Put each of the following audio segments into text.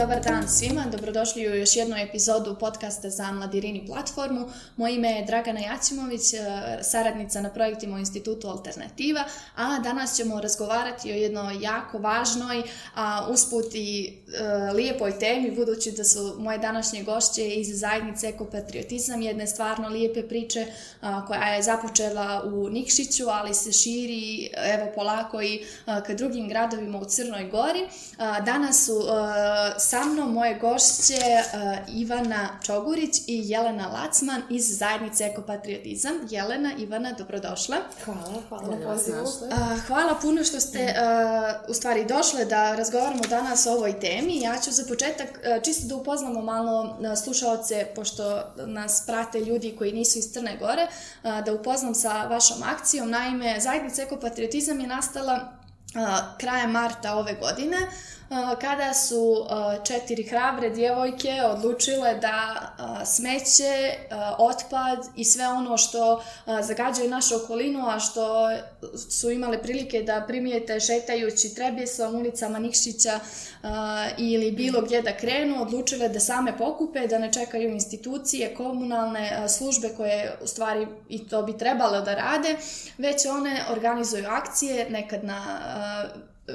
dobar dan svima. Dobrodošli u još jednu epizodu podcasta za Mladirini platformu. Moje ime je Dragana Jacimović, e, saradnica na projektima u Institutu Alternativa, a danas ćemo razgovarati o jednoj jako važnoj, a usput i e, lijepoj temi, budući da su moje današnje gošće iz zajednice Ekopatriotizam, jedne stvarno lijepe priče a, koja je započela u Nikšiću, ali se širi evo polako i a, ka drugim gradovima u Crnoj Gori. A, danas su e, sa mnom moje gošće uh, Ivana Čogurić i Jelena Lacman iz zajednice Ekopatriotizam. Jelena, Ivana, dobrodošla. Hvala, hvala na pozivu. Uh, hvala puno što ste uh, u stvari došle da razgovaramo danas o ovoj temi. Ja ću za početak uh, čisto da upoznamo malo uh, slušaoce, pošto nas prate ljudi koji nisu iz Crne Gore, uh, da upoznam sa vašom akcijom. Naime, zajednica Ekopatriotizam je nastala krajem marta ove godine Eh, kada su eh, četiri hrabre djevojke odlučile da eh, smeće, otpad i sve ono što zagađuje našu okolinu, a što su imale prilike da primijete šetajući Trebjesom, ulicama Nikšića ili bilo gdje da krenu, odlučile da same pokupe, da ne čekaju institucije, komunalne službe koje u stvari i to bi trebalo da rade, već one organizuju akcije nekad na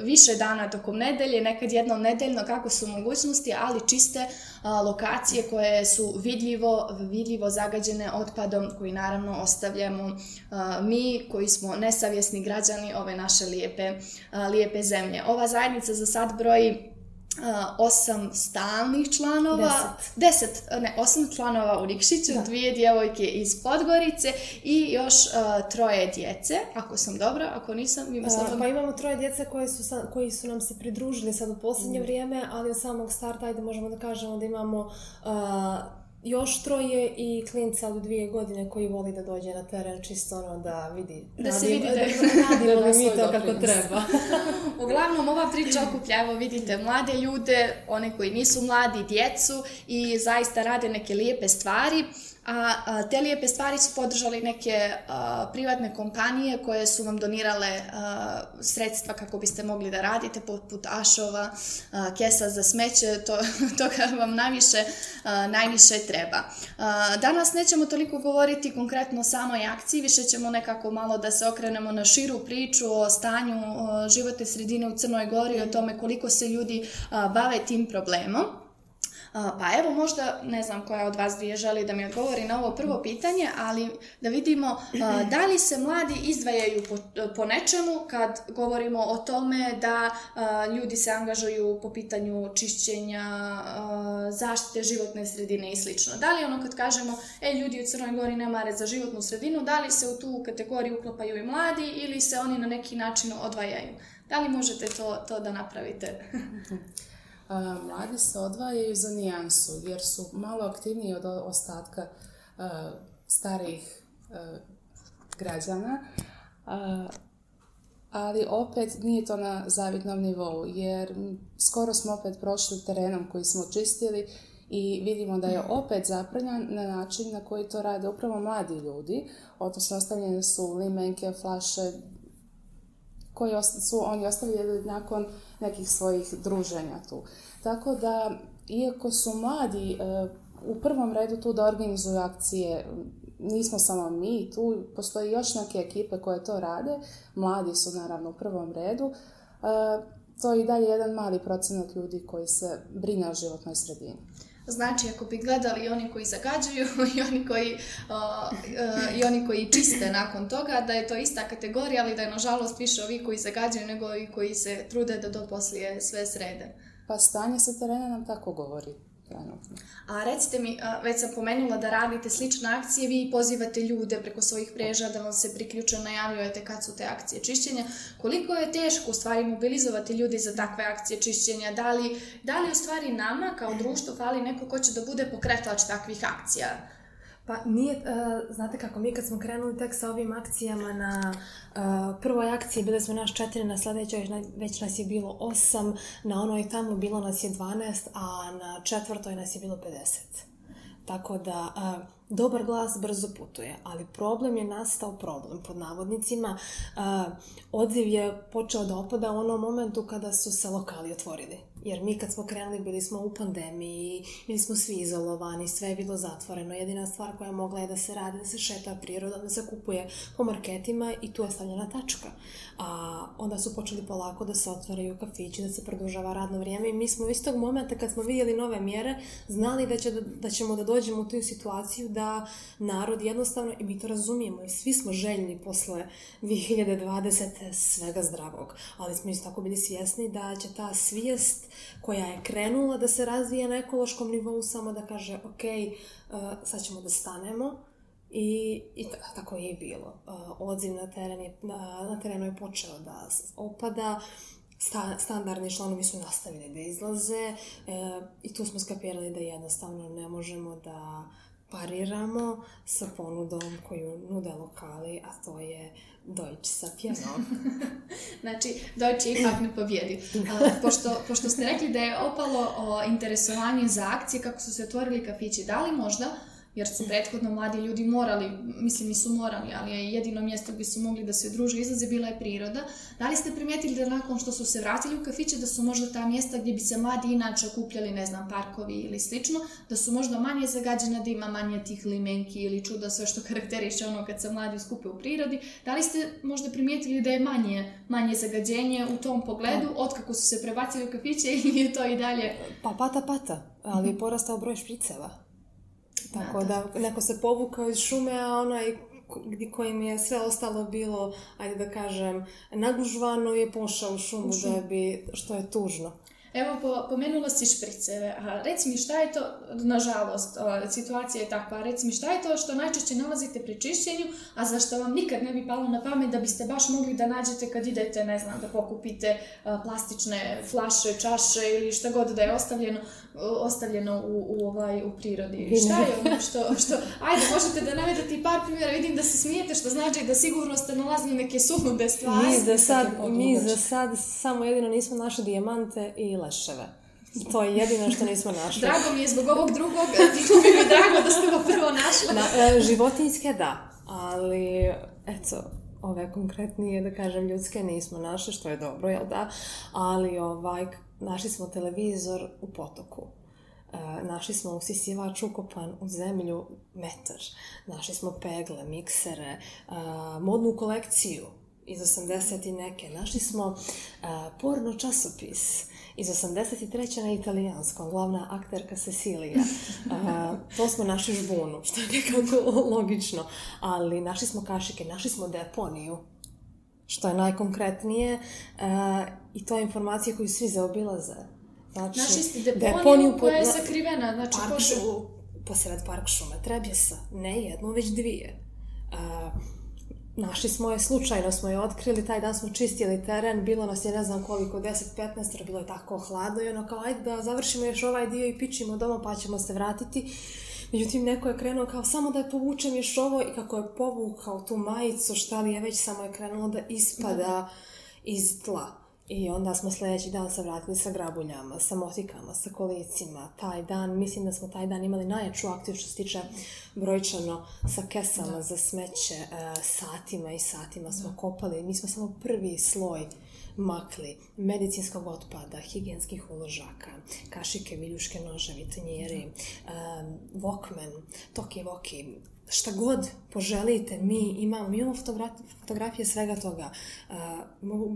više dana tokom nedelje, nekad jednom nedeljno, kako su mogućnosti, ali čiste a, lokacije koje su vidljivo, vidljivo zagađene otpadom koji naravno ostavljamo a, mi koji smo nesavjesni građani ove naše lijepe, a, lijepe zemlje. Ova zajednica za sad broji Uh, osam stalnih članova, deset, deset uh, ne, osam članova u Rikšiću, da. dvije djevojke iz Podgorice i još uh, troje djece, ako sam dobra, ako nisam, ima slobodno. Uh, pa imamo troje djece koje su, sa, koji su nam se pridružili sad u posljednje mm. vrijeme, ali od samog starta, ajde možemo da kažemo da imamo uh, još troje i klinca od dvije godine koji voli da dođe na teren čisto ono da vidi da, da se vidi da, da, radimo da, da mi to kako treba uglavnom ova priča okuplja evo vidite mlade ljude one koji nisu mladi djecu i zaista rade neke lijepe stvari a, a te lijepe stvari su podržali neke a, privatne kompanije koje su vam donirale a, sredstva kako biste mogli da radite, poput ašova, a, kesa za smeće, to, to toga vam najviše, a, najviše treba. A, danas nećemo toliko govoriti konkretno o samoj akciji, više ćemo nekako malo da se okrenemo na širu priču o stanju a, životne sredine u Crnoj Gori, o tome koliko se ljudi a, bave tim problemom. Pa evo možda, ne znam koja od vas dvije želi da mi odgovori na ovo prvo pitanje, ali da vidimo da li se mladi izdvajaju po, po nečemu kad govorimo o tome da ljudi se angažuju po pitanju čišćenja, zaštite životne sredine i slično. Da li ono kad kažemo, e ljudi u Crnoj Gori ne mare za životnu sredinu, da li se u tu kategoriju uklopaju i mladi ili se oni na neki način odvajaju? Da li možete to, to da napravite? mladi se odvajaju za nijansu, jer su malo aktivniji od ostatka starih građana, ali opet nije to na zavidnom nivou, jer skoro smo opet prošli terenom koji smo čistili i vidimo da je opet zapranjan na način na koji to rade upravo mladi ljudi, odnosno ostavljene su limenke, flaše, koji su oni ostavili nakon nekih svojih druženja tu. Tako da, iako su mladi e, u prvom redu tu da organizuju akcije, nismo samo mi, tu postoji još neke ekipe koje to rade, mladi su naravno u prvom redu, e, to je i dalje jedan mali procenat ljudi koji se brine o životnoj sredini. Znači, ako bi gledali oni koji zagađuju i oni koji, uh, uh, i oni koji čiste nakon toga, da je to ista kategorija, ali da je nažalost više ovi koji zagađuju nego i koji se trude da to poslije sve srede. Pa stanje sa terena nam tako govori trenutno. A recite mi, već sam pomenula da radite slične akcije, vi pozivate ljude preko svojih mreža da vam se priključe, najavljujete kad su te akcije čišćenja. Koliko je teško u stvari mobilizovati ljude za takve akcije čišćenja? Da li, da li u stvari nama kao društvo fali neko ko će da bude pokretač takvih akcija? Pa nije, uh, znate kako, mi kad smo krenuli tek sa ovim akcijama na uh, prvoj akciji bile smo naš četiri, na sledećoj već nas je bilo osam, na onoj tamo bilo nas je 12, a na četvrtoj nas je bilo 50. Tako da, uh, dobar glas brzo putuje, ali problem je nastao problem, pod navodnicima. Uh, odziv je počeo da opada u onom momentu kada su se lokali otvorili. Jer mi kad smo krenuli bili smo u pandemiji, bili smo svi izolovani, sve je bilo zatvoreno. Jedina stvar koja mogla je da se radi, da se šeta priroda, da se kupuje po marketima i tu je stavljena tačka. A onda su počeli polako da se otvaraju kafići, da se produžava radno vrijeme i mi smo istog momenta kad smo vidjeli nove mjere znali da, će, da ćemo da dođemo u tu situaciju da narod jednostavno, i mi to razumijemo i svi smo željni posle 2020. svega zdravog, ali smo isto tako bili svjesni da će ta svijest koja je krenula da se razvije na ekološkom nivou samo da kaže, ok, e, sad ćemo da stanemo, I, i tako je i bilo. E, odziv na, teren je, na, na terenu je počeo da opada, sta, standardni članovi su nastavili da izlaze e, i tu smo skapirali da jednostavno ne možemo da pariramo sa ponudom koju nude lokali, a to je Deutsch sa pjenom. znači, Deutsch je ipak ne pobjedi. A, pošto, pošto ste rekli da je opalo o interesovanje za akcije, kako su se otvorili kafići, da li možda jer su prethodno mladi ljudi morali, mislim nisu morali, ali je jedino mjesto gdje su mogli da se druže izlaze bila je priroda. Da li ste primijetili da nakon što su se vratili u kafiće da su možda ta mjesta gdje bi se mladi inače okupljali, ne znam, parkovi ili slično, da su možda manje zagađena, da ima manje tih limenki ili čuda, sve što karakteriše ono kad se mladi skupe u prirodi. Da li ste možda primijetili da je manje, manje zagađenje u tom pogledu, pa. otkako su se prebacili u kafiće ili je to i dalje? Pa pata pata, ali je porastao broj špriceva. Tako da, da, da neko se povukao iz šume, a onaj kojim je sve ostalo bilo, ajde da kažem, nagužvano je pošao u šumu, u šumu. da bi, što je tužno. Evo, po, pomenula si špriceve. A, reci mi šta je to, nažalost, situacija je takva, reci mi šta je to što najčešće nalazite pri čišćenju, a za što vam nikad ne bi palo na pamet da biste baš mogli da nađete kad idete, ne znam, da pokupite plastične flaše, čaše ili šta god da je ostavljeno, ostavljeno u, u, ovaj, u prirodi. šta je ono što, što... Ajde, možete da navedete i par primjera, vidim da se smijete, što znači da sigurno ste nalazili neke sulude stvari. Mi za sad, mi za sad samo jedino nismo našli dijamante i Miloševa. To je jedino što nismo našli. drago mi je zbog ovog drugog, bilo e, bi mi drago da ste ga prvo našli. Na, e, životinjske da, ali eto, ove konkretnije, da kažem, ljudske nismo našli, što je dobro, jel da? Ali ovaj, našli smo televizor u potoku. E, našli smo usisivač ukopan u zemlju metar. Našli smo pegle, miksere, e, modnu kolekciju iz 80 i neke. Našli smo e, porno časopis iz 83. na italijanskom, glavna akterka Cecilija. Uh, to smo našli žbunu, što je nekako logično, ali našli smo kašike, našli smo deponiju, što je najkonkretnije uh, i to je informacija koju svi zaobilaze. Znači, Našli ste deponiju, deponiju koja je sakrivena, znači park, posred park šume Trebjesa, ne jednu, već dvije. Uh, našli smo je, slučajno smo je otkrili, taj dan smo čistili teren, bilo nas je ne znam koliko, 10-15, bilo je tako hladno i ono kao, ajde da završimo još ovaj dio i pićimo doma pa ćemo se vratiti. Međutim, neko je krenuo kao samo da je povučem još ovo i kako je povukao tu majicu, šta li je već samo je krenulo da ispada da. iz tla. I onda smo sledeći dan se vratili sa grabuljama, sa motikama, sa kolicima. Taj dan, mislim da smo taj dan imali najjaču akciju što se tiče brojčano sa kesama da. za smeće, e, satima i satima smo da. kopali. Mi smo samo prvi sloj makli medicinskog otpada, higijenskih uložaka, kašike, viljuške noževi, tanjeri, da. e, vokmen, toki voki, šta god poželite, mi imamo, mi imamo fotografije, svega toga.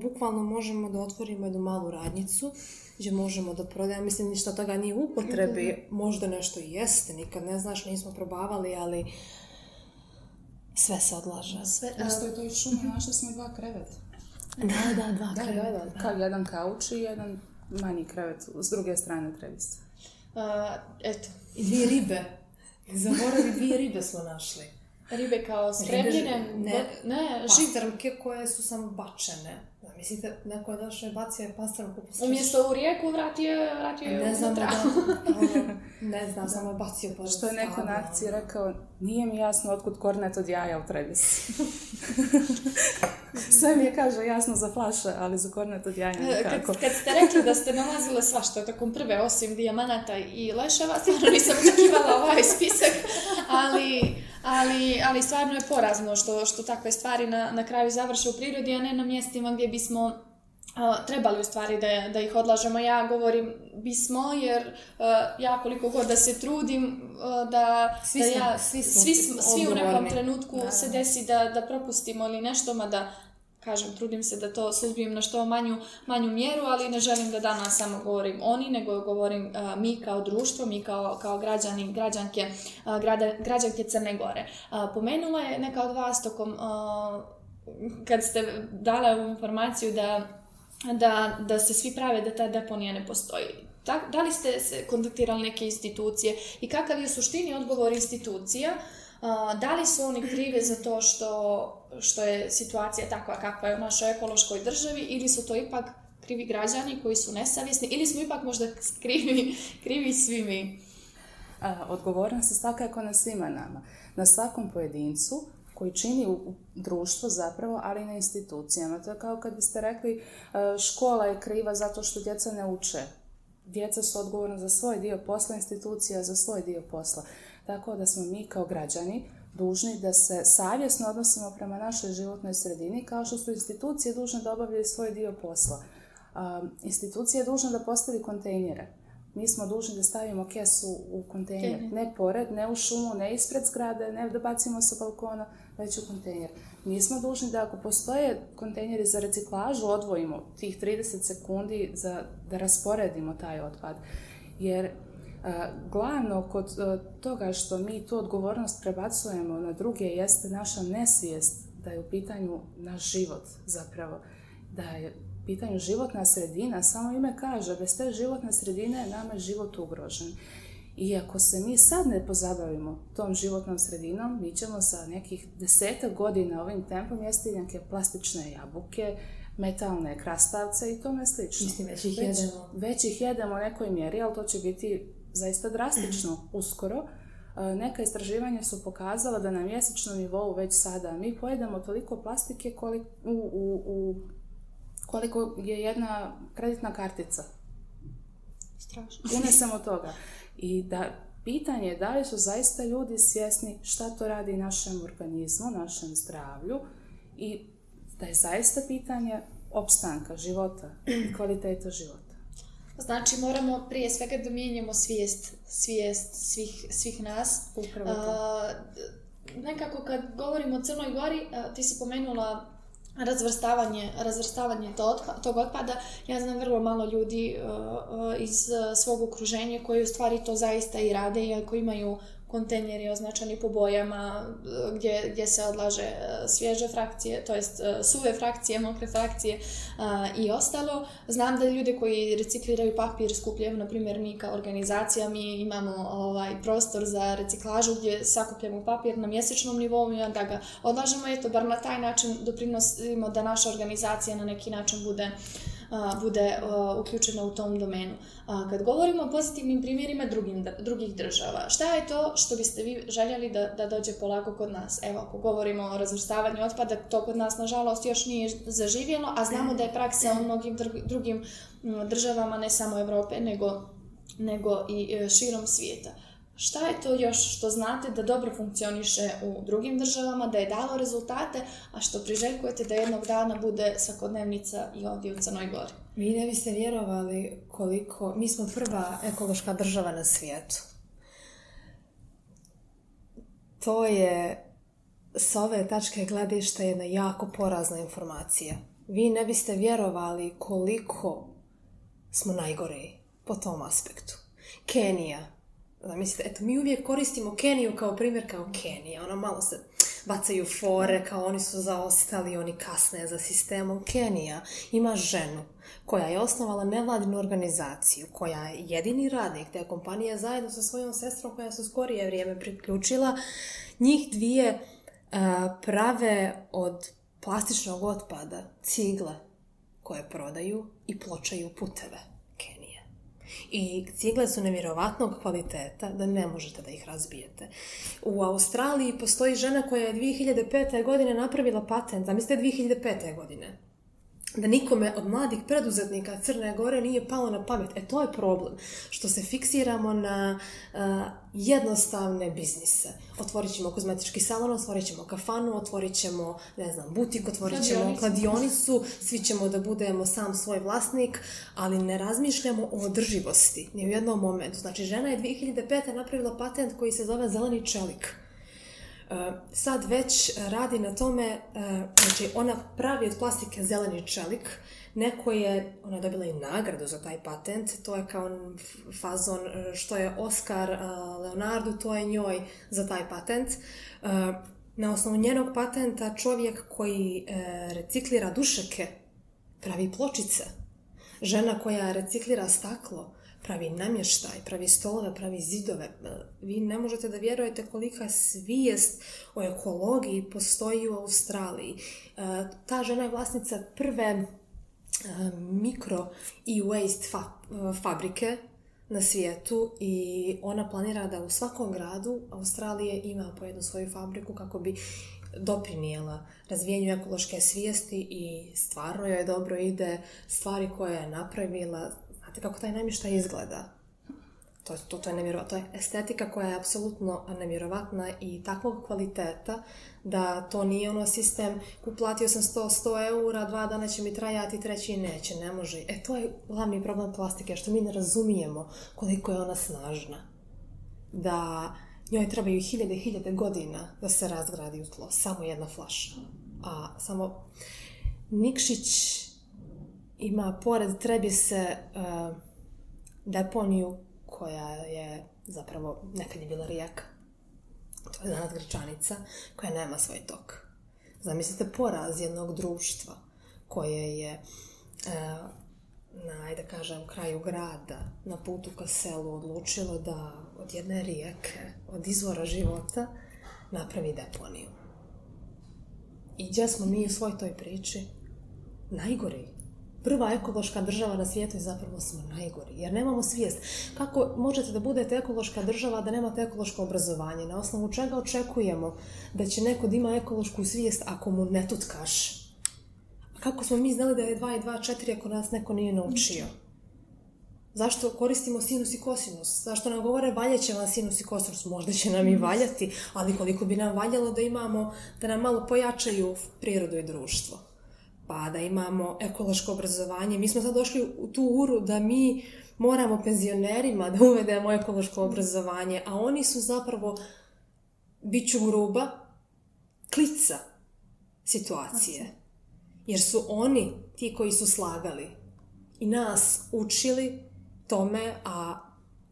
Bukvalno možemo da otvorimo jednu malu radnicu gdje možemo da prodajemo, mislim ništa toga nije u upotrebi, mhm. možda nešto i jeste, nikad ne znaš, nismo probavali, ali sve se odlaže. Sve, a... Prosto je to i šumi, našli smo dva kreveta. Da, da, dva da, da, kreveta. Da, da, Kao jedan kauč i jedan manji krevet s druge strane trevisa. Uh, eto, i dvije ribe. Zaboravi, dvije ribe smo našli. Ribe kao spremljene, ne, ne, ne, pastrmke koje su samo bačene. Zamislite, da, neko je došao i bacio je pastranku po Umjesto u rijeku vratio vratio je ne znam, da, da, da ne znam, samo je bacio po Što je neko na akciji rekao, nije mi jasno otkud kornet od jaja u trebisi. Sve mi je kaže jasno za flaše, ali za kornet od jaja nekako. Kad, kad ste rekli da ste nalazile svašta tokom prve, osim dijamanata i leševa, stvarno nisam očekivala ovaj spisak, ali... Ali, ali stvarno je porazno što, što takve stvari na, na kraju završe u prirodi, a ne na mjestima gdje bismo trebali u stvari da, da ih odlažemo. Ja govorim bismo jer ja koliko god da se trudim da, svi da ja, svi, smo svi, svi, u nekom trenutku Naravno. se desi da, da propustimo ili nešto, mada kažem, trudim se da to suzbijem na što manju, manju mjeru, ali ne želim da danas samo govorim oni, nego govorim a, mi kao društvo, mi kao, kao građani, građanke, a, grada, građanke Crne Gore. A, pomenula je neka od vas tokom kad ste dala ovu informaciju da, da, da se svi prave da ta deponija ne postoji, da, da li ste se kontaktirali neke institucije i kakav je suštini odgovor institucija? Da li su oni krive za to što, što je situacija takva kakva je u našoj ekološkoj državi ili su to ipak krivi građani koji su nesavisni ili smo ipak možda krivi, krivi svi mi? Odgovornost je svakako na svima nama. Na svakom pojedincu koji čini u, društvu zapravo, ali i na institucijama. To je kao kad biste rekli e, škola je kriva zato što djeca ne uče. Djeca su odgovorna za svoj dio posla, institucija za svoj dio posla. Tako da smo mi kao građani dužni da se savjesno odnosimo prema našoj životnoj sredini, kao što su institucije dužne da obavljaju svoj dio posla. Um, institucija je dužna da postavi kontejnjere. Mi smo dužni da stavimo kesu u kontejner, ne pored, ne u šumu, ne ispred zgrade, ne da bacimo sa balkona, već u kontejner. Nismo dužni da ako postoje kontejneri za reciklažu, odvojimo tih 30 sekundi za, da rasporedimo taj otpad. Jer e, glavno kod e, toga što mi tu odgovornost prebacujemo na druge jeste naša nesvijest da je u pitanju naš život zapravo. Da je u pitanju životna sredina, samo ime kaže, bez te životne sredine nama je život ugrožen. I ako se mi sad ne pozabavimo tom životnom sredinom, mi ćemo sa nekih deseta godina ovim tempom jesti neke plastične jabuke, metalne krastavce i tome slično. Mislim, već ih jedemo. Već ih jedemo u nekoj mjeri, ali to će biti zaista drastično mhm. uskoro. E, neka istraživanja su pokazala da na mjesečnom nivou već sada mi pojedemo toliko plastike koliko, u, u, u, koliko je jedna kreditna kartica. Strašno. Unesemo toga. I da, pitanje je da li su zaista ljudi svjesni šta to radi našem organizmu, našem zdravlju i da je zaista pitanje opstanka života i kvaliteta života. Znači moramo prije svega da mijenjamo svijest, svijest svih, svih nas. Upravo to. A, nekako kad govorimo o Crnoj Gori, a, ti si pomenula razvrstavanje, razvrstavanje to tog otpada. Ja znam vrlo malo ljudi uh, uh, iz uh, svog okruženja koji u stvari to zaista i rade i koji imaju kontejneri označeni po bojama e, gdje, gdje se odlaže e, svježe frakcije, to jest e, suve frakcije, mokre frakcije a, i ostalo. Znam da ljudi koji recikliraju papir skupljaju, na primjer mi kao organizacija, mi imamo ovaj prostor za reciklažu gdje sakupljamo papir na mjesečnom nivou i onda ga odlažemo, eto, bar na taj način doprinosimo da naša organizacija na neki način bude bude uključena u tom domenu. A, Kad govorimo o pozitivnim primjerima drugim, drugih država, šta je to što biste vi željeli da, da dođe polako kod nas? Evo, ako govorimo o razvrstavanju otpada, to kod nas, nažalost, još nije zaživjelo, a znamo da je praksa u mnogim drugim državama, ne samo Evrope, nego, nego i e, širom svijeta. Šta je to još što znate da dobro funkcioniše u drugim državama, da je dalo rezultate, a što priželjkujete da jednog dana bude svakodnevnica i ovdje u Crnoj Gori? Mi ne biste vjerovali koliko... Mi smo prva ekološka država na svijetu. To je s ove tačke gledišta jedna jako porazna informacija. Vi ne biste vjerovali koliko smo najgori po tom aspektu. Kenija, Zamislite, eto, mi uvijek koristimo Keniju kao primjer, kao Kenija, ono malo se bacaju fore, kao oni su zaostali, oni kasne za sistemom. Kenija ima ženu koja je osnovala nevladinu organizaciju, koja je jedini radnik te kompanije zajedno sa svojom sestrom koja se skorije vrijeme priključila. Njih dvije uh, prave od plastičnog otpada cigle koje prodaju i pločaju puteve. I cigle su nevjerovatnog kvaliteta da ne možete da ih razbijete. U Australiji postoji žena koja je 2005. godine napravila patent, zamislite 2005. godine da nikome od mladih preduzetnika Crne Gore nije palo na pamet. E to je problem, što se fiksiramo na uh, jednostavne biznise. Otvorit ćemo kozmetički salon, otvorit ćemo kafanu, otvorit ćemo, ne znam, butik, otvorit ćemo kladionicu, svi ćemo da budemo sam svoj vlasnik, ali ne razmišljamo o održivosti, ni u jednom momentu. Znači, žena je 2005. napravila patent koji se zove zeleni čelik Eh, sad već radi na tome, eh, znači ona pravi od plastike zeleni čelik, neko je, ona je dobila i nagradu za taj patent, to je kao fazon eh, što je Oscar Leonardo, to je njoj za taj patent. Na osnovu njenog patenta čovjek koji reciklira dušeke pravi pločice. Žena koja reciklira staklo pravi namještaj, pravi stolove, pravi zidove. E, vi ne možete da vjerujete kolika svijest o ekologiji postoji u Australiji. E, ta žena je vlasnica prve e, mikro i waste fabrike na svijetu i ona planira da u svakom gradu Australije ima po jednu svoju fabriku kako bi doprinijela razvijenju ekološke svijesti i stvarno joj dobro ide stvari koje je napravila znate kako taj namještaj izgleda. To, to, to je nevjerovatno. To je estetika koja je apsolutno nevjerovatna i takvog kvaliteta da to nije ono sistem ku sam 100, 100 eura, dva dana će mi trajati, treći neće, ne može. E to je glavni problem plastike, što mi ne razumijemo koliko je ona snažna. Da njoj trebaju hiljade i hiljade godina da se razgradi u tlo. Samo jedna flaša. A samo Nikšić ima pored Trebise uh, e, deponiju koja je zapravo nekad je bila rijeka. To je danas Grčanica koja nema svoj tok. Zamislite poraz jednog društva koje je uh, na, ajde kažem, kraju grada, na putu ka selu, odlučilo da od jedne rijeke, od izvora života, napravi deponiju. I gdje smo mi u svoj toj priči? Najgori prva ekološka država na svijetu i zapravo smo najgori, jer nemamo svijest. Kako možete da budete ekološka država da nemate ekološko obrazovanje? Na osnovu čega očekujemo da će neko da ima ekološku svijest ako mu ne tutkaš? A kako smo mi znali da je 2 i 2 4 ako nas neko nije naučio? Zašto koristimo sinus i kosinus? Zašto nam govore valjaće vam sinus i kosinus? Možda će nam i mm. valjati, ali koliko bi nam valjalo da imamo, da nam malo pojačaju prirodu i društvo pa da imamo ekološko obrazovanje. Mi smo sad došli u tu uru da mi moramo penzionerima da uvedemo ekološko obrazovanje, a oni su zapravo, bit ću gruba, klica situacije. Jer su oni ti koji su slagali i nas učili tome, a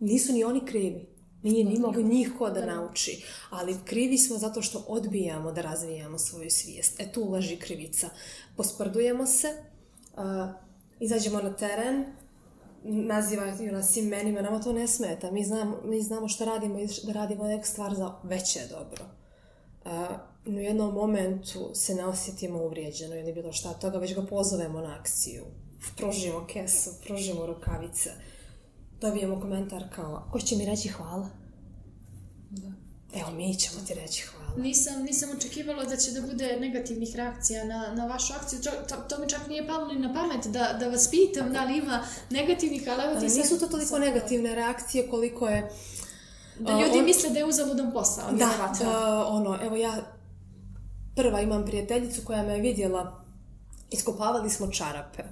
nisu ni oni krivi. Nije ni mogu niko da, da nauči, ali krivi smo zato što odbijamo da razvijamo svoju svijest. E tu ulaži krivica. Posprdujemo se, uh, izađemo na teren, nazivaju nas imenima, nama to ne smeta. Mi znamo, mi znamo što radimo i da radimo neku stvar za veće dobro. Uh, u jednom momentu se ne osjetimo uvrijeđeno ili bilo šta toga, već ga pozovemo na akciju. Prožimo kesu, prožimo rukavice dobijemo komentar kao, ko će mi reći hvala? Da. Evo, mi ćemo ti reći hvala. Nisam, nisam očekivala da će da bude negativnih reakcija na, na vašu akciju. Čak, to, to mi čak nije palo ni na pamet da, da vas pitam da li ima negativnih, ali evo ti sad... Nisu to toliko sad... negativne reakcije koliko je... Da ljudi on... misle da je uzaludan posao. Da, uh, ono, evo ja prva imam prijateljicu koja me je vidjela, iskopavali smo čarape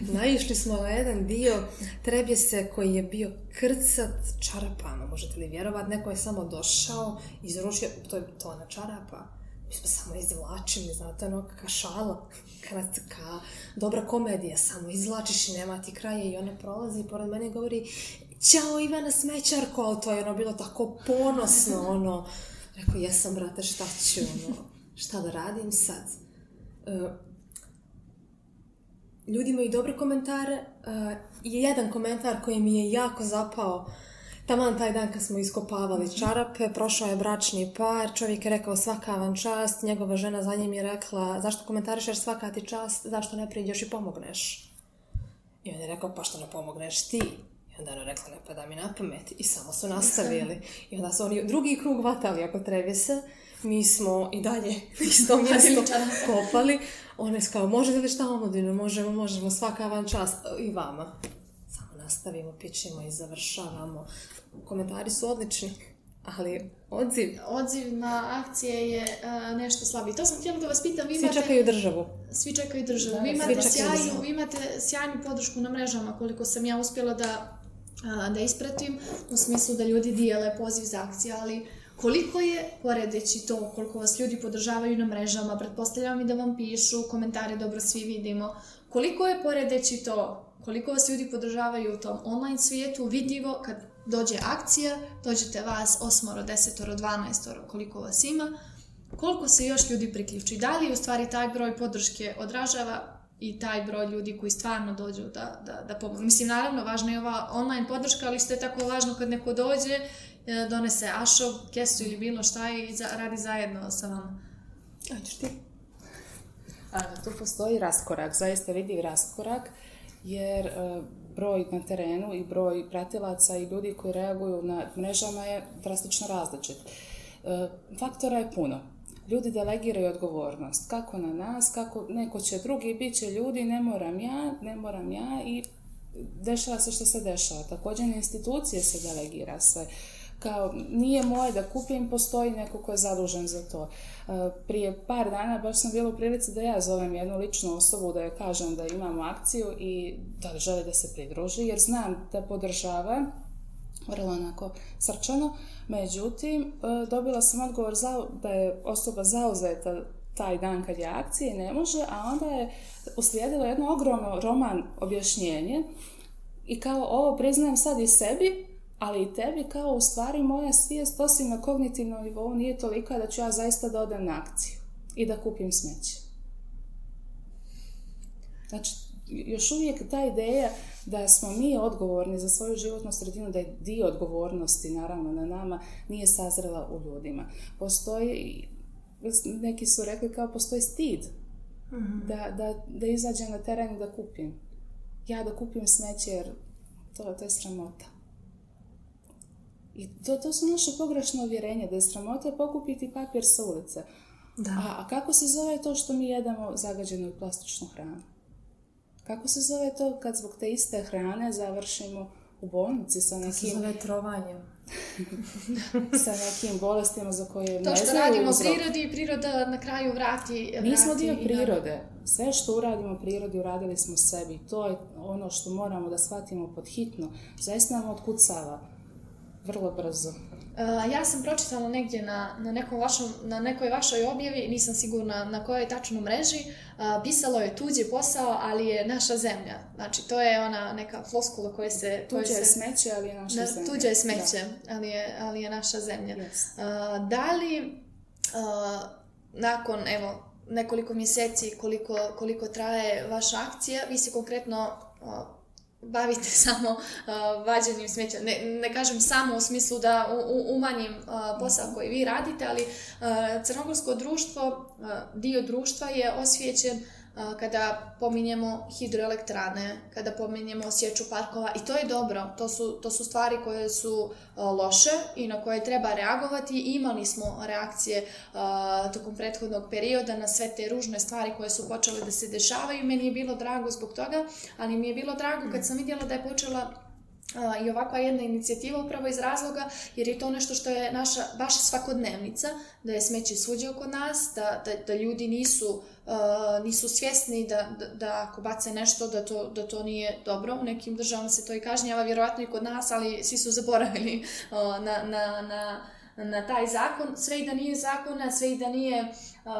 naišli smo na jedan dio Trebjese koji je bio krcat čarapama, možete li vjerovat, neko je samo došao, izrušio, to je tona čarapa. Mi smo samo izvlačili, znate, ono, kaka šala, kratka, dobra komedija, samo izvlačiš i nema ti kraja i ona prolazi i pored mene govori Ćao Ivana Smećarko, ali to je ono bilo tako ponosno, ono, rekao, jesam, brate, šta ću, ono, šta da radim sad? E, ljudi imaju dobre komentare. Uh, I jedan komentar koji mi je jako zapao, taman taj dan kad smo iskopavali mhm. čarape, prošao je bračni par, čovjek je rekao svaka vam čast, njegova žena za njim je rekla zašto komentarišeš svaka ti čast, zašto ne priđeš i pomogneš. I on je rekao pa što ne pomogneš ti? I onda ona rekla ne da mi na pamet i samo su nastavili. I onda su oni drugi krug vatali ako treba se mi smo i dalje isto mjesto kopali. One su kao, možete da li šta omladine? Možemo, možemo, svaka van čast i vama. Samo nastavimo, pićemo i završavamo. Komentari su odlični, ali odziv... Odziv na akcije je uh, nešto slabiji. To sam htjela da vas pitam. Vi imate... Svi čekaju državu. Svi čekaju državu. Da, vi, da, imate sjajnu, vi imate sjajnu podršku na mrežama, koliko sam ja uspjela da, uh, da ispratim, u smislu da ljudi dijele poziv za akcije, ali Koliko je, poredeći to, koliko vas ljudi podržavaju na mrežama, pretpostavljam i da vam pišu, komentare dobro svi vidimo, koliko je, poredeći to, koliko vas ljudi podržavaju u tom online svijetu, vidljivo kad dođe akcija, dođete vas 8, 10, 12, koliko vas ima, koliko se još ljudi priključi. Da li u stvari taj broj podrške odražava i taj broj ljudi koji stvarno dođu da, da, da pomogu. Mislim, naravno, važna je ova online podrška, ali isto je tako važno kad neko dođe E, donese ašov, kesu ili bilo šta i za, radi zajedno sa vama. Ajde ti. A, da, tu postoji raskorak, zaista vidi raskorak, jer e, broj na terenu i broj pratilaca i ljudi koji reaguju na mrežama je drastično različit. E, faktora je puno. Ljudi delegiraju odgovornost. Kako na nas, kako neko će drugi, bit će ljudi, ne moram ja, ne moram ja i dešava se što se dešava. Također na institucije se delegira sve kao nije moje da kupim, postoji neko ko je zadužen za to. E, prije par dana baš sam bila u prilici da ja zovem jednu ličnu osobu da joj kažem da imamo akciju i da li želi da se pridruži jer znam da podržava vrlo onako srčano. Međutim, e, dobila sam odgovor za, da je osoba zauzeta taj dan kad je akcije ne može, a onda je uslijedilo jedno ogromno roman objašnjenje i kao ovo priznajem sad i sebi, ali i tebi kao u stvari moja svijest osim na kognitivnom nivou nije tolika da ću ja zaista da odem na akciju i da kupim smeće. Znači, još uvijek ta ideja da smo mi odgovorni za svoju životnu sredinu, da je dio odgovornosti naravno na nama, nije sazrela u ljudima. Postoji, neki su rekli kao postoji stid mm da, da, da izađem na teren i da kupim. Ja da kupim smeće jer to, to je sramota. I to, to su naše pogrešno uvjerenje, da je sramota pokupiti papir sa ulice. Da. A, a kako se zove to što mi jedemo zagađenu plastičnu hranu? Kako se zove to kad zbog te iste hrane završimo u bolnici sa nekim... To se zove trovanjem. sa nekim bolestima za koje ne znaju To što radimo uzrok. prirodi, priroda na kraju vrati... vrati Mi smo dio prirode. Sve što uradimo prirodi, uradili smo sebi. To je ono što moramo da shvatimo pod hitno. Zaista nam otkucava vrlo brzo. E, ja sam pročitala negdje na, na, nekom vašom, na nekoj vašoj objavi, nisam sigurna na kojoj tačno mreži, e, pisalo je tuđi posao, ali je naša zemlja. Znači, to je ona neka floskula koja se... Tuđe koja je se, smeće, ali je naša na, zemlja. Tuđe je da. smeće, da. ali, je, ali je naša zemlja. Yes. E, da li nakon, evo, nekoliko mjeseci koliko, koliko traje vaša akcija, vi se konkretno bavite samo uh, vađenjem smeća. Ne, ne kažem samo u smislu da u, umanjim uh, posao koji vi radite, ali uh, crnogorsko društvo, uh, dio društva je osvijećen kada pominjemo hidroelektrane, kada pominjemo sječu parkova i to je dobro, to su, to su stvari koje su loše i na koje treba reagovati imali smo reakcije tokom prethodnog perioda na sve te ružne stvari koje su počele da se dešavaju, meni je bilo drago zbog toga, ali mi je bilo drago kad sam vidjela da je počela i ovakva jedna inicijativa upravo iz razloga jer je to nešto što je naša baš svakodnevnica, da je smeće svuđe oko nas, da, da, da ljudi nisu, uh, nisu svjesni da, da, da ako bace nešto da to, da to nije dobro, u nekim državama se to i kažnjava, vjerovatno i kod nas, ali svi su zaboravili uh, na, na, na, na taj zakon, sve i da nije zakona, sve i da nije, uh,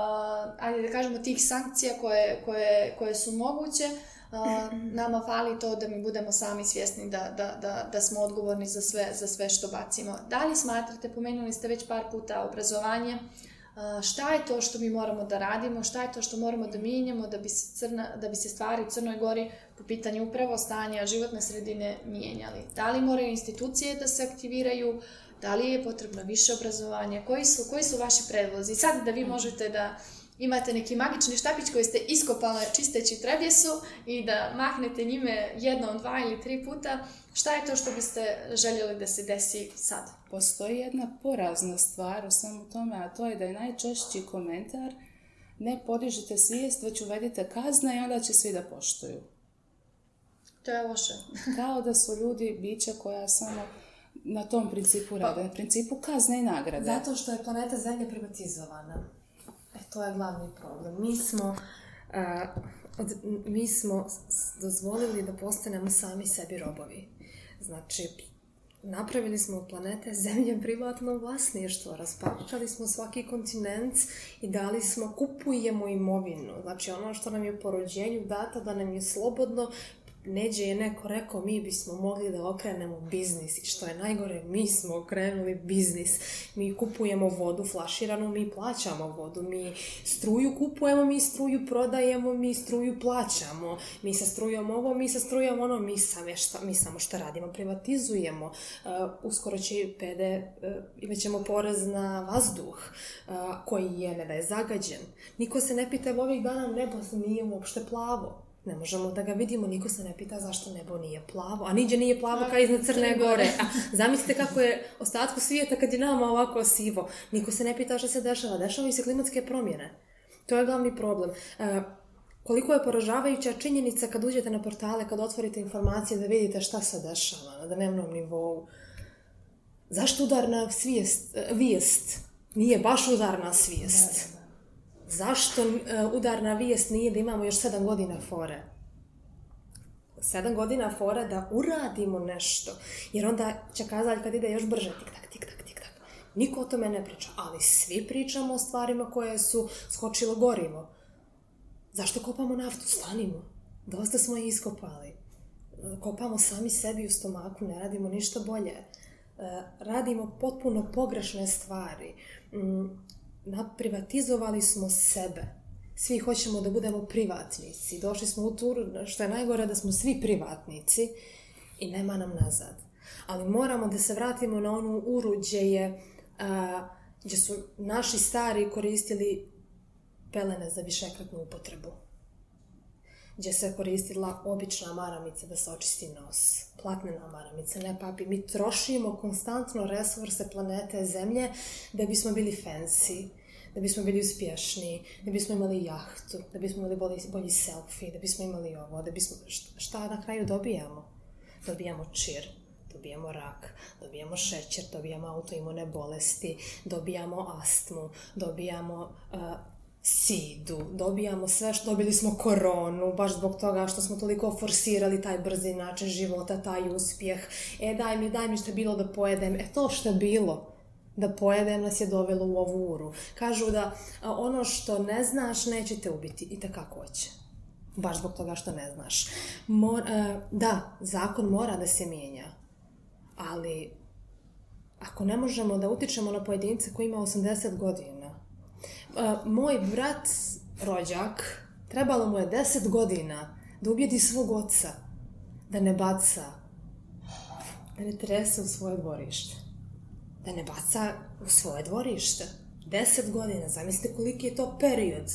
ali da kažemo, tih sankcija koje, koje, koje su moguće, Mhm. Uh, nama fali to da mi budemo sami svjesni da, da, da, da smo odgovorni za sve, za sve što bacimo. Da li smatrate, pomenuli ste već par puta obrazovanje, uh, šta je to što mi moramo da radimo, šta je to što moramo da minjamo da bi se, crna, da bi se stvari u Crnoj Gori po pitanju upravo stanja životne sredine mijenjali. Da li moraju institucije da se aktiviraju, da li je potrebno više obrazovanja, koji su, koji su vaši predlozi? Sad da vi mhm. možete da, imate neki magični štapić koji ste iskopali čisteći trevjesu i da mahnete njime jednom, dva ili tri puta, šta je to što biste željeli da se desi sad? Postoji jedna porazna stvar u svemu tome, a to je da je najčešći komentar ne podižite svijest, već uvedite kazna i onda će svi da poštuju. To je loše. Kao da su ljudi bića koja samo na tom principu rade, pa- na principu kazne i nagrade. Zato što je planeta Zemlja privatizovana. E, to je glavni problem. Mi smo, uh, od, mi smo dozvolili da postanemo sami sebi robovi. Znači, napravili smo od planete zemlje privatno vlasništvo, rasparčali smo svaki kontinent i dali smo, kupujemo imovinu. Znači ono što nam je po rođenju dato da nam je slobodno, neđe je neko rekao mi bismo mogli da okrenemo biznis i što je najgore mi smo okrenuli biznis. Mi kupujemo vodu flaširanu, mi plaćamo vodu, mi struju kupujemo, mi struju prodajemo, mi struju plaćamo, mi sa strujom ovo, mi sa strujom ono, mi, same šta, mi samo šta radimo, privatizujemo. Uh, uskoro će PD, uh, imaćemo porez na vazduh uh, koji je ne da je zagađen. Niko se ne pita, ovih dana nebo nije uopšte plavo ne možemo da ga vidimo, niko se ne pita zašto nebo nije plavo, a niđe nije plavo kao iznad Crne Gore. A, zamislite kako je ostatku svijeta kad je nama ovako sivo. Niko se ne pita šta se dešava, dešavaju se klimatske promjene. To je glavni problem. E, koliko je poražavajuća činjenica kad uđete na portale, kad otvorite informacije da vidite šta se dešava na dnevnom nivou. Zašto udarna svijest, e, vijest nije baš udarna svijest? Da, da, da zašto eh, udarna vijest nije da imamo još sedam godina fore? Sedam godina fore da uradimo nešto. Jer onda će kazaljka kad ide još brže, tik tak, tik tak, tik tak. Niko o tome ne priča, ali svi pričamo o stvarima koje su skočilo gorivo. Zašto kopamo naftu? Stanimo. Dosta smo je iskopali. Kopamo sami sebi u stomaku, ne radimo ništa bolje eh, radimo potpuno pogrešne stvari. Mm, privatizovali smo sebe. Svi hoćemo da budemo privatnici. Došli smo u tur, što je najgore, da smo svi privatnici i nema nam nazad. Ali moramo da se vratimo na onu uruđe je a, gdje su naši stari koristili pelene za višekratnu upotrebu gdje se koristila obična maramica da se očisti nos, platnena maramica, ne papi. Mi trošimo konstantno resurse planete Zemlje da bismo bili fancy, da bismo bili uspješni, da bismo imali jahtu, da bismo imali bolji, bolji selfie, da bismo imali ovo, da bismo, šta na kraju dobijamo? Dobijamo čir, dobijamo rak, dobijamo šećer, dobijamo autoimune bolesti, dobijamo astmu, dobijamo uh, sidu, dobijamo sve što dobili smo koronu, baš zbog toga što smo toliko forsirali taj brzi način života, taj uspjeh, e daj mi, daj mi što je bilo da pojedem, e to što je bilo, da pojedem nas je dovelo u ovu uru. Kažu da ono što ne znaš neće te ubiti i takako će baš zbog toga što ne znaš. Mor, da, zakon mora da se mijenja, ali ako ne možemo da utičemo na pojedince koji ima 80 godina, moj brat, rođak, trebalo mu je 10 godina da ubijedi svog oca, da ne baca, da ne trese u svoje dvorište da ne baca u svoje dvorište. Deset godina, zamislite koliki je to period.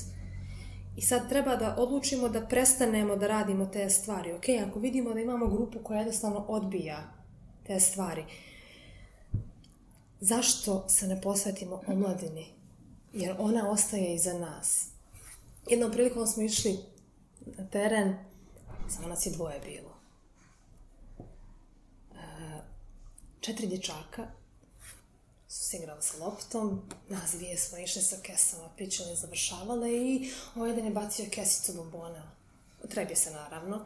I sad treba da odlučimo da prestanemo da radimo te stvari. Ok, ako vidimo da imamo grupu koja jednostavno odbija te stvari, zašto se ne posvetimo omladini? Jer ona ostaje iza nas. Jednom prilikom smo išli na teren, samo nas je dvoje bilo. E, četiri dječaka su se igrali s loptom, nas dvije smo išle sa kesama, pičile i završavale i ovaj jedan je bacio kesicu bombona. Trebje se naravno.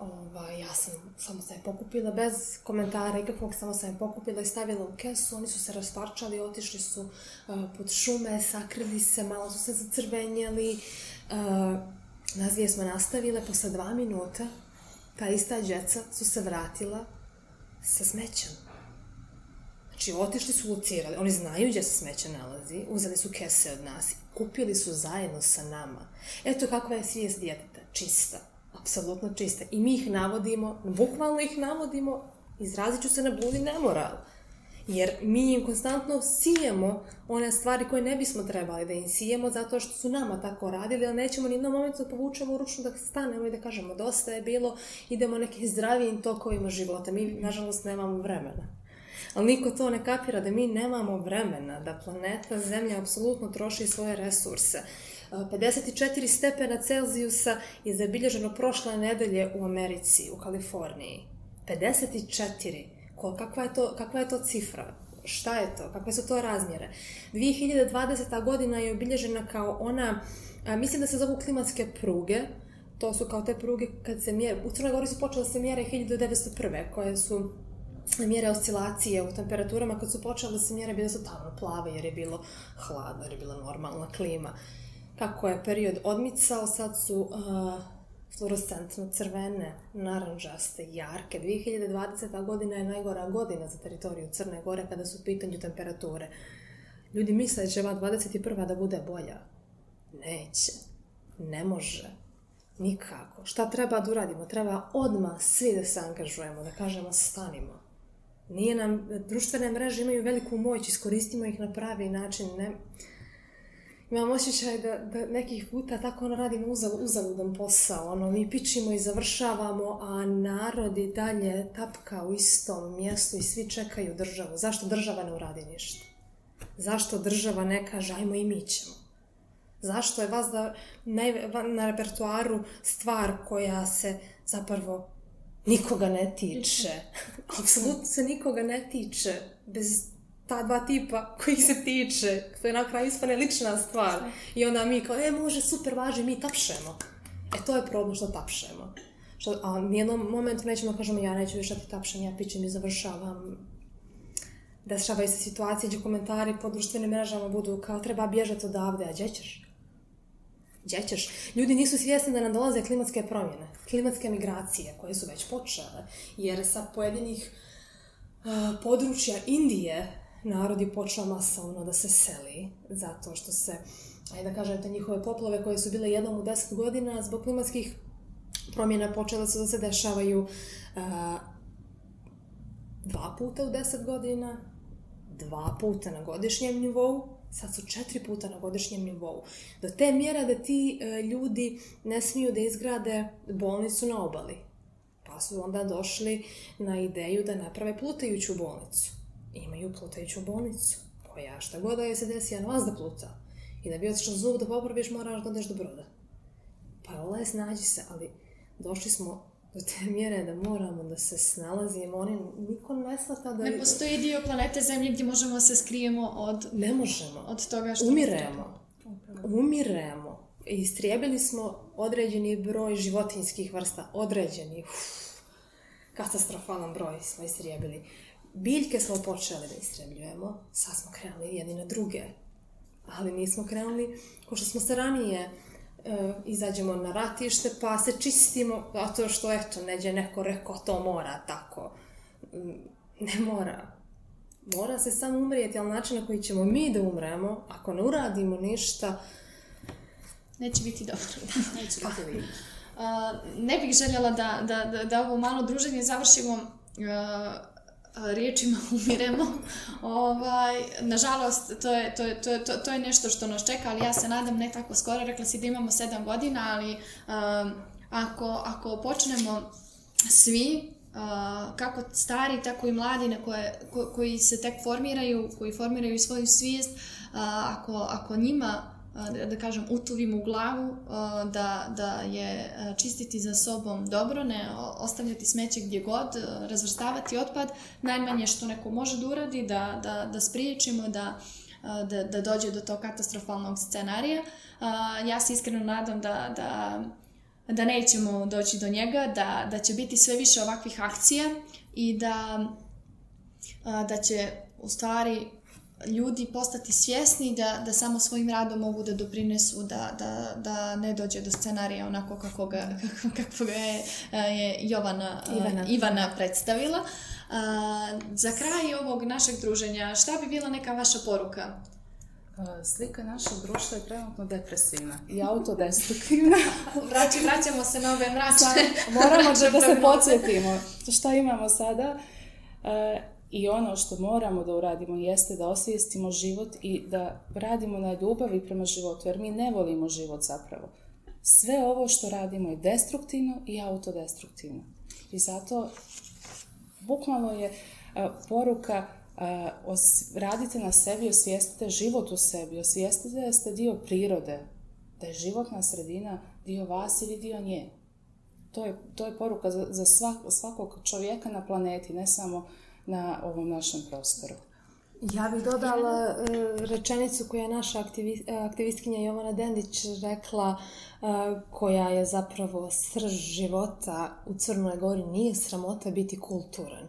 Ova, ja sam samo sam je pokupila bez komentara ikakvog, samo sam je pokupila i stavila u kesu, oni su se rasparčali, otišli su uh, pod šume, sakrili se, malo su se zacrvenjeli. Uh, e, nas smo nastavile, posle dva minuta ta ista djeca su se vratila sa smećem. Znači, otišli su locirali, oni znaju gdje se smeće nalazi, uzeli su kese od nas, kupili su zajedno sa nama. Eto kakva je svijest djeteta, čista, apsolutno čista. I mi ih navodimo, bukvalno ih navodimo, izrazit ću se na bludi nemoral. Jer mi im konstantno sijemo one stvari koje ne bismo trebali da im sijemo zato što su nama tako radili, ali nećemo ni jednom momentu da povučemo ručno da stanemo i da kažemo dosta je bilo, idemo nekim zdravijim tokovima života. Mi, nažalost, nemamo vremena ali niko to ne kapira da mi nemamo vremena, da planeta Zemlja apsolutno troši svoje resurse. 54 stepena Celzijusa je zabilježeno prošle nedelje u Americi, u Kaliforniji. 54. Ko, kakva, je to, kakva je to cifra? Šta je to? Kakve su to razmjere? 2020. godina je obilježena kao ona, a, mislim da se zovu klimatske pruge, to su kao te pruge kad se mjere, u Crnoj Gori su počele da se mjere 1901. koje su mjere oscilacije u temperaturama kad su počele da se mjere bile su tamo plave jer je bilo hladno, jer je bila normalna klima. Kako je period odmicao, sad su uh, fluorescentno crvene, naranđaste, jarke. 2020. godina je najgora godina za teritoriju Crne Gore kada su u pitanju temperature. Ljudi misle da će ova 21. da bude bolja. Neće. Ne može. Nikako. Šta treba da uradimo? Treba odma svi da se angažujemo, da kažemo stanimo Nije nam, društvene mreže imaju veliku moć, iskoristimo ih na pravi način, ne, imam osjećaj da, da nekih puta tako ono radimo uzal, uzaludan posao, ono mi pičimo i završavamo, a narod i dalje tapka u istom mjestu i svi čekaju državu. Zašto država ne uradi ništa? Zašto država ne kaže ajmo i mi ćemo? Zašto je vas da na, na repertuaru stvar koja se zapravo nikoga ne tiče. Apsolutno se nikoga ne tiče. Bez ta dva tipa kojih se tiče. To je na kraju ispane lična stvar. I onda mi kao, e, može, super, važi, mi tapšemo. E, to je problem što tapšemo. Što, a nijednom momentu nećemo da kažemo, ja neću više da ti tapšem, ja pićem i završavam dešavaju se situacije gdje komentari po društvenim mrežama budu kao treba bježati odavde, a gdje ćeš? gdje ćeš? Ljudi nisu svjesni da nam dolaze klimatske promjene, klimatske migracije koje su već počele, jer sa pojedinih uh, područja Indije narod je počeo masovno da se seli, zato što se, ajde da kažem, te njihove poplove koje su bile jednom u deset godina zbog klimatskih promjena počele su da se dešavaju uh, dva puta u deset godina, dva puta na godišnjem nivou, sad su četiri puta na godišnjem nivou. Do te mjera da ti e, ljudi ne smiju da izgrade bolnicu na obali. Pa su onda došli na ideju da naprave plutajuću bolnicu. Imaju plutajuću bolnicu, koja šta god da joj se desi, ja vas da pluta. I da bi otišao zub da popraviš, moraš da odeš do broda. Pa oles, nađi se, ali došli smo do te mjere da moramo da se snalazimo, oni niko ne shvata da... Ne postoji dio planete Zemlje gdje možemo da se skrijemo od... Ne možemo. Od toga što... Umiremo. Umiremo. Istrijebili smo određeni broj životinskih vrsta, određeni. Uf, katastrofalan broj smo istrijebili. Biljke smo počeli da istrebljujemo, sad smo krenuli jedni na druge. Ali nismo krenuli, ko što smo se ranije E, izađemo na ratište pa se čistimo zato što eto neđe neko rekao to mora tako mm, ne mora mora se samo umrijeti ali način na koji ćemo mi da umremo ako ne uradimo ništa neće biti dobro neće biti pa. dobro ne bih željela da, da, da, da ovo malo druženje završimo uh, riječima umiremo. Ovaj, nažalost, to je, to, je, to, je, to je nešto što nas čeka, ali ja se nadam ne tako skoro. Rekla si da imamo sedam godina, ali um, ako, ako počnemo svi Uh, kako stari, tako i mladi na koje, ko, koji se tek formiraju, koji formiraju svoju svijest, uh, ako, ako njima da, da kažem, utuvimo u glavu da, da je čistiti za sobom dobro, ne ostavljati smeće gdje god, razvrstavati otpad, najmanje što neko može da uradi, da, da, da spriječimo, da da, da dođe do tog katastrofalnog scenarija. Ja se iskreno nadam da, da, da nećemo doći do njega, da, da će biti sve više ovakvih akcija i da, da će u stvari ljudi postati svjesni da, da samo svojim radom mogu da doprinesu da, da, da ne dođe do scenarija onako kako ga, kako, kako ga je, e, je Jovana, e, Ivana. Ivana predstavila. za kraj ovog našeg druženja, šta bi bila neka vaša poruka? Slika našeg društva je trenutno depresivna i autodestruktivna. Vraći, vraćamo se na ove mračne. Moramo da, da se podsjetimo. Šta imamo sada? E, I ono što moramo da uradimo jeste da osvijestimo život i da radimo na ljubavi prema životu, jer mi ne volimo život zapravo. Sve ovo što radimo je destruktivno i autodestruktivno. I zato bukvalno je a, poruka a, os, radite na sebi, osvijestite život u sebi, osvijestite da ste dio prirode, da je životna sredina dio vas ili dio nje. To je, to je poruka za, za svak, svakog čovjeka na planeti, ne samo uh, na ovom našem prostoru. Ja bih dodala e, rečenicu koju je naša e, aktivistkinja Jovana Dendić rekla, e, koja je zapravo srž života u Crnoj Gori, nije sramota biti kulturan.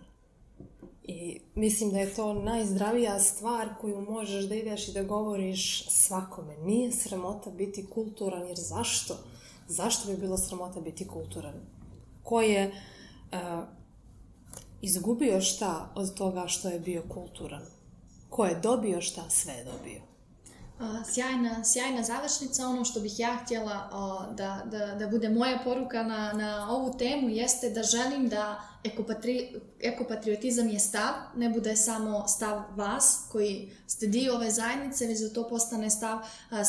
I mislim da je to najzdravija stvar koju možeš da ideš i da govoriš svakome. Nije sramota biti kulturan, jer zašto? Zašto bi bilo sramota biti kulturan? Ko je uh, izgubio šta od toga što je bio kulturan? Ko je dobio šta, sve je dobio. Sjajna, sjajna završnica. Ono što bih ja htjela da, da, da bude moja poruka na, na ovu temu jeste da želim da ekopatri, ekopatriotizam je stav, ne bude samo stav vas koji ste dio ove zajednice, već da to postane stav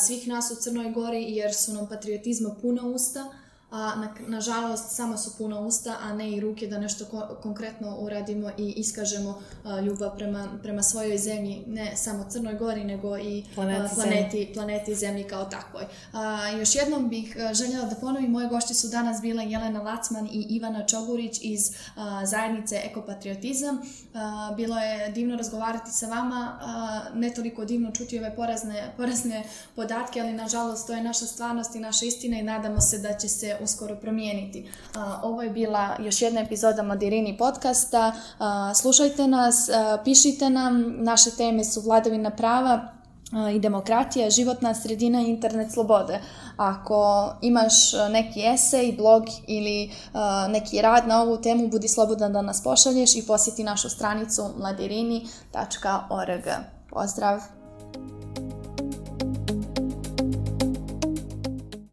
svih nas u Crnoj Gori jer su nam patriotizma puna usta a na, nažalost samo su puna usta, a ne i ruke da nešto ko, konkretno uradimo i iskažemo a, ljubav prema, prema svojoj zemlji, ne samo Crnoj Gori, nego i planeti, a, planeti, planeti zemlji kao takvoj. A, još jednom bih željela da ponovim, moje gošće su danas bile Jelena Lacman i Ivana Čogurić iz a, zajednice Ekopatriotizam. A, bilo je divno razgovarati sa vama, a, ne toliko divno čuti ove porazne, porazne podatke, ali nažalost to je naša stvarnost i naša istina i nadamo se da će se uskoro promijeniti. Ovo je bila još jedna epizoda Modirini podcasta. Slušajte nas, pišite nam. Naše teme su vladavina prava, i demokratija, životna sredina i internet slobode. Ako imaš neki esej, blog ili neki rad na ovu temu, budi slobodan da nas pošalješ i posjeti našu stranicu mladirini.org. Pozdrav!